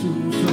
Jeesus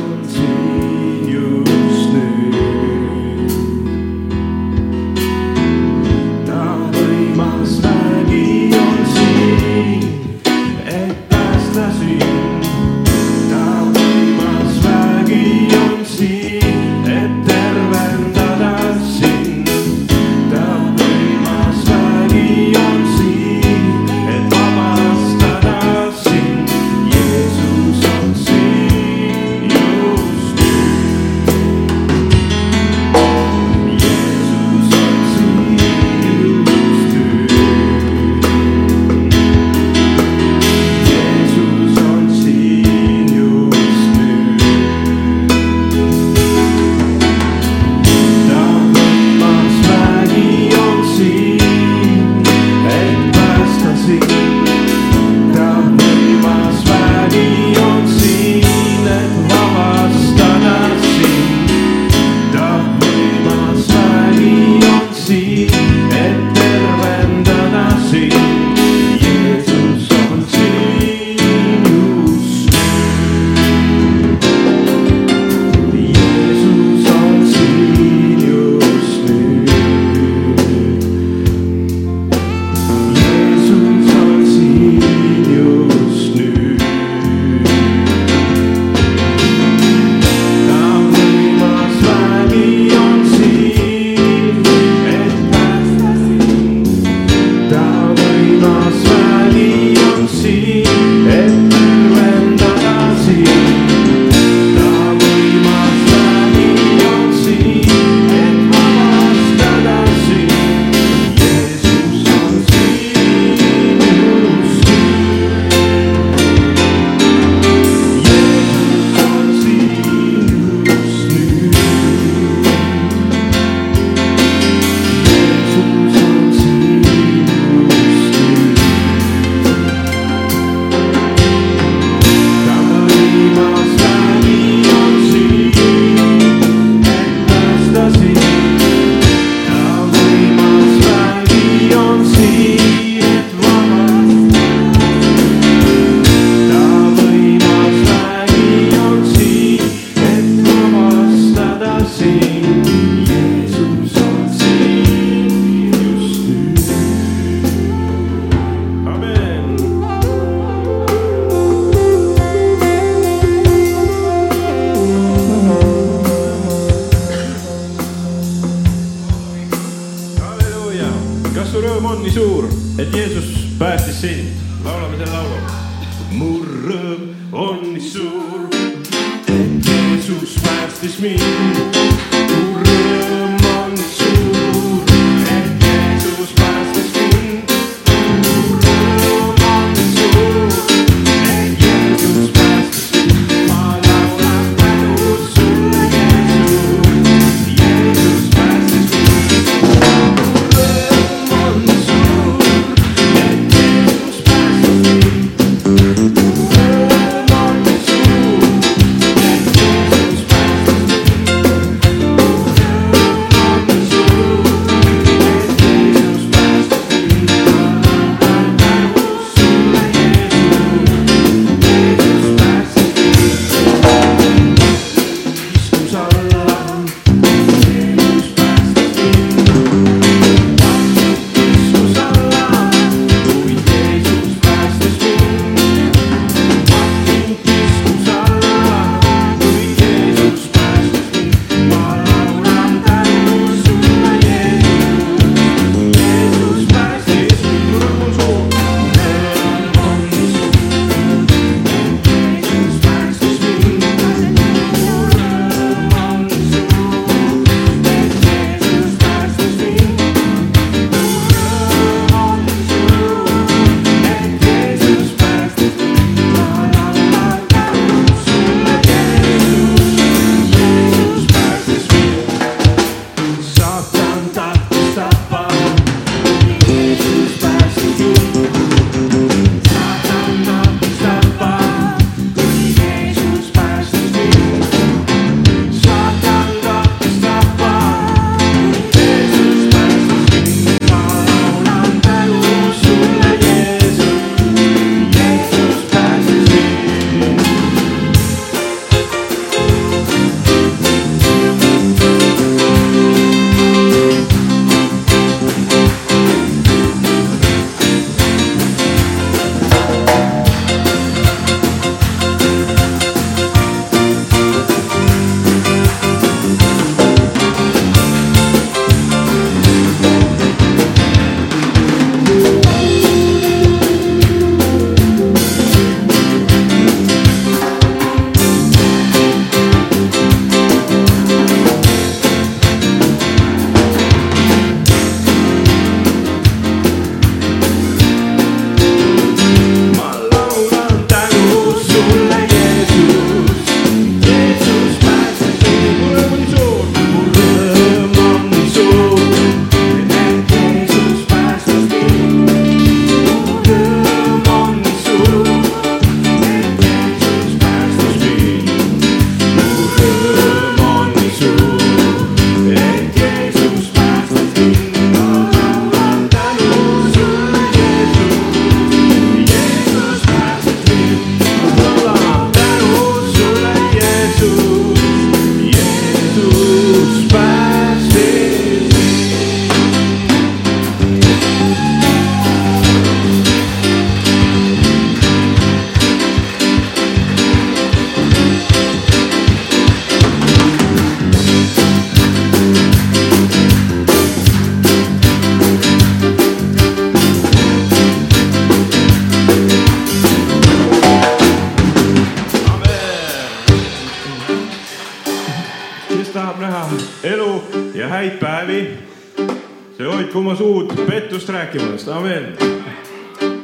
pettust rääkimast, amen.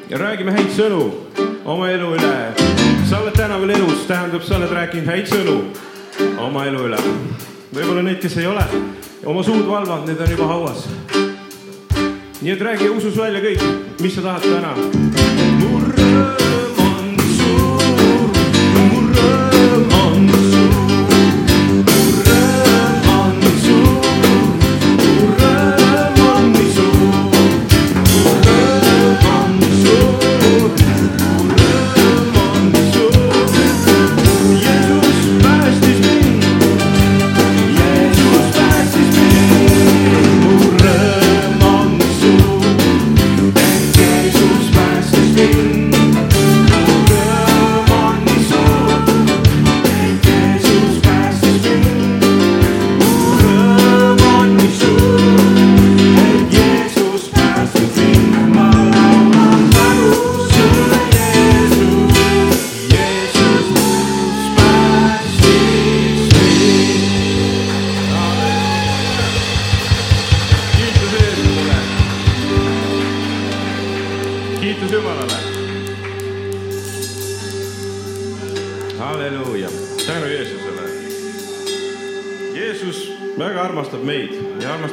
ja räägime häid sõnu oma elu üle. sa oled täna veel elus, tähendab, sa oled rääkinud häid sõnu oma elu üle. võib-olla neid, kes ei ole oma suud valvanud, need on juba hauas. nii et räägi usus välja kõik, mis sa tahad täna.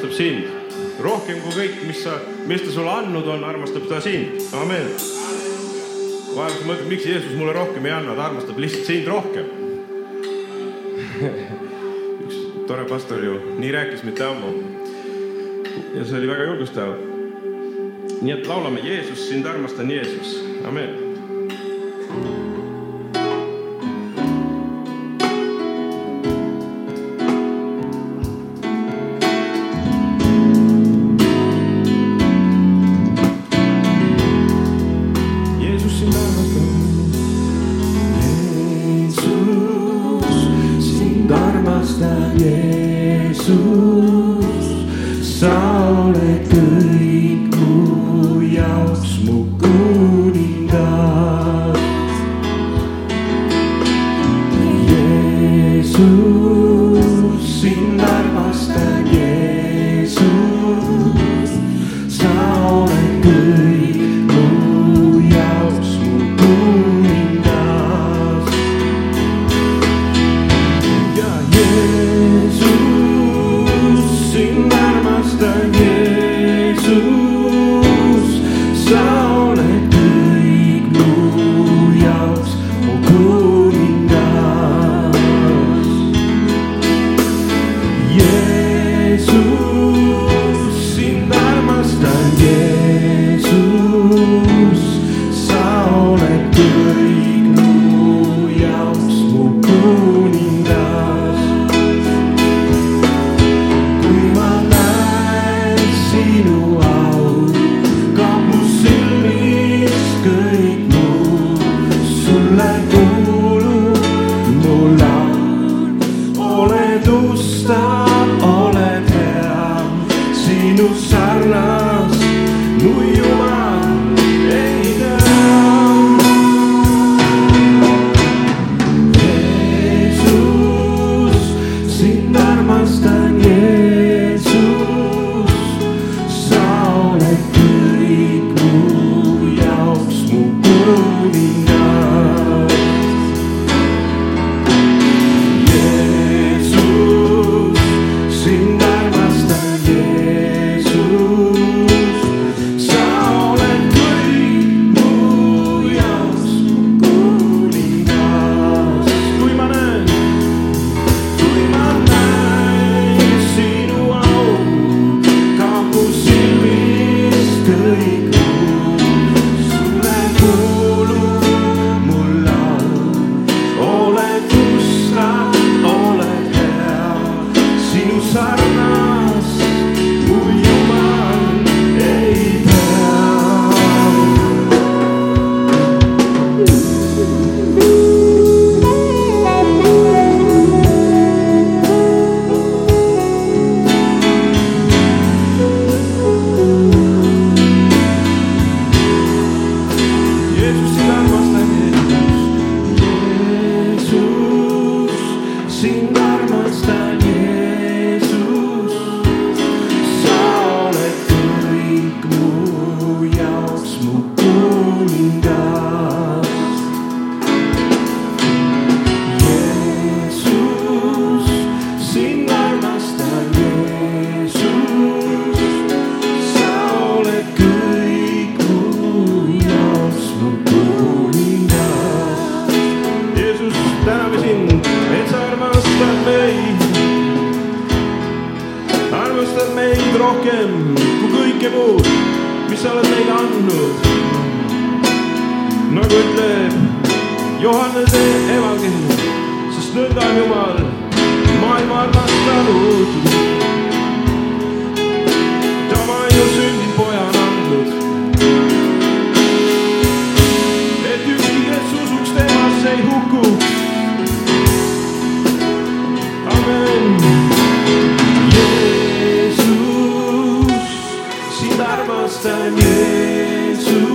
Armastab sind rohkem kui kõik, mis sa, mis ta sulle andnud on, armastab ta sind, amen. vahel sa mõtled, miks Jeesus mulle rohkem ei anna, ta armastab lihtsalt sind rohkem. üks tore pastor ju nii rääkis mitte ammu ja see oli väga julgustav. nii et laulame Jeesus, sind armastan, Jeesus, amen. rohkem kui kõike muud, mis sa oled meile andnud. nagu ütleb Johannese evangelium, sest nõnda on Jumal maailma armastanud. tema ju sünnib pojana andnud. et ükski, kes usuks temasse ei hukuks. Jesus.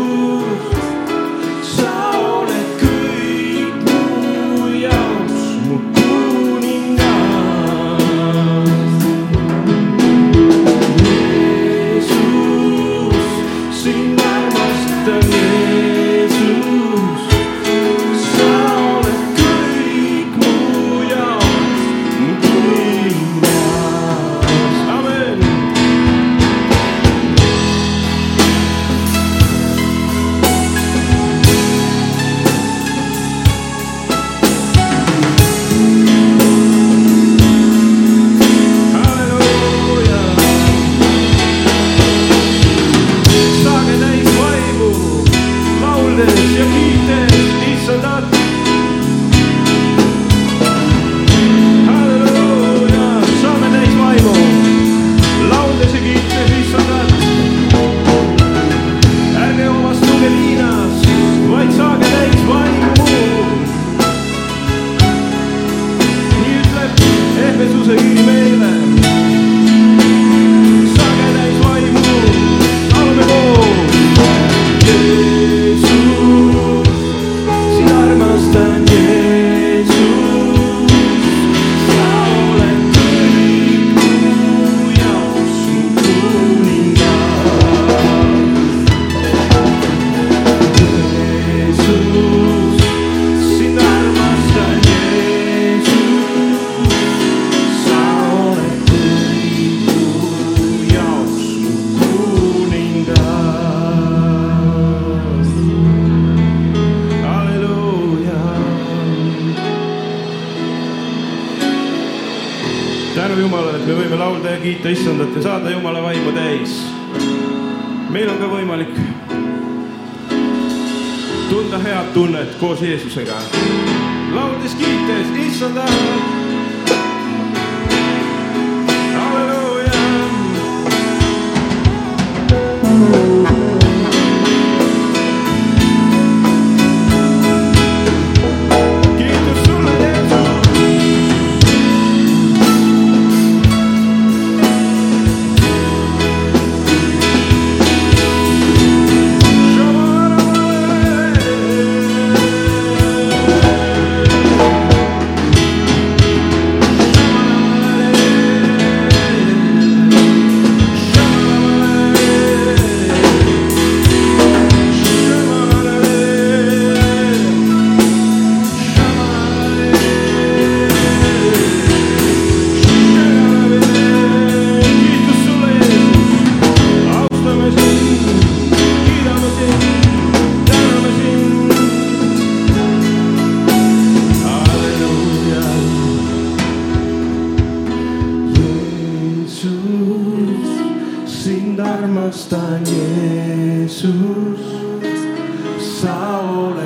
kiita issandat ja saada Jumala vaimu täis. meil on ka võimalik tunda head tunnet koos Jeesusega. lauldes kiites issanda häält. armostan Jeesus, sa oled.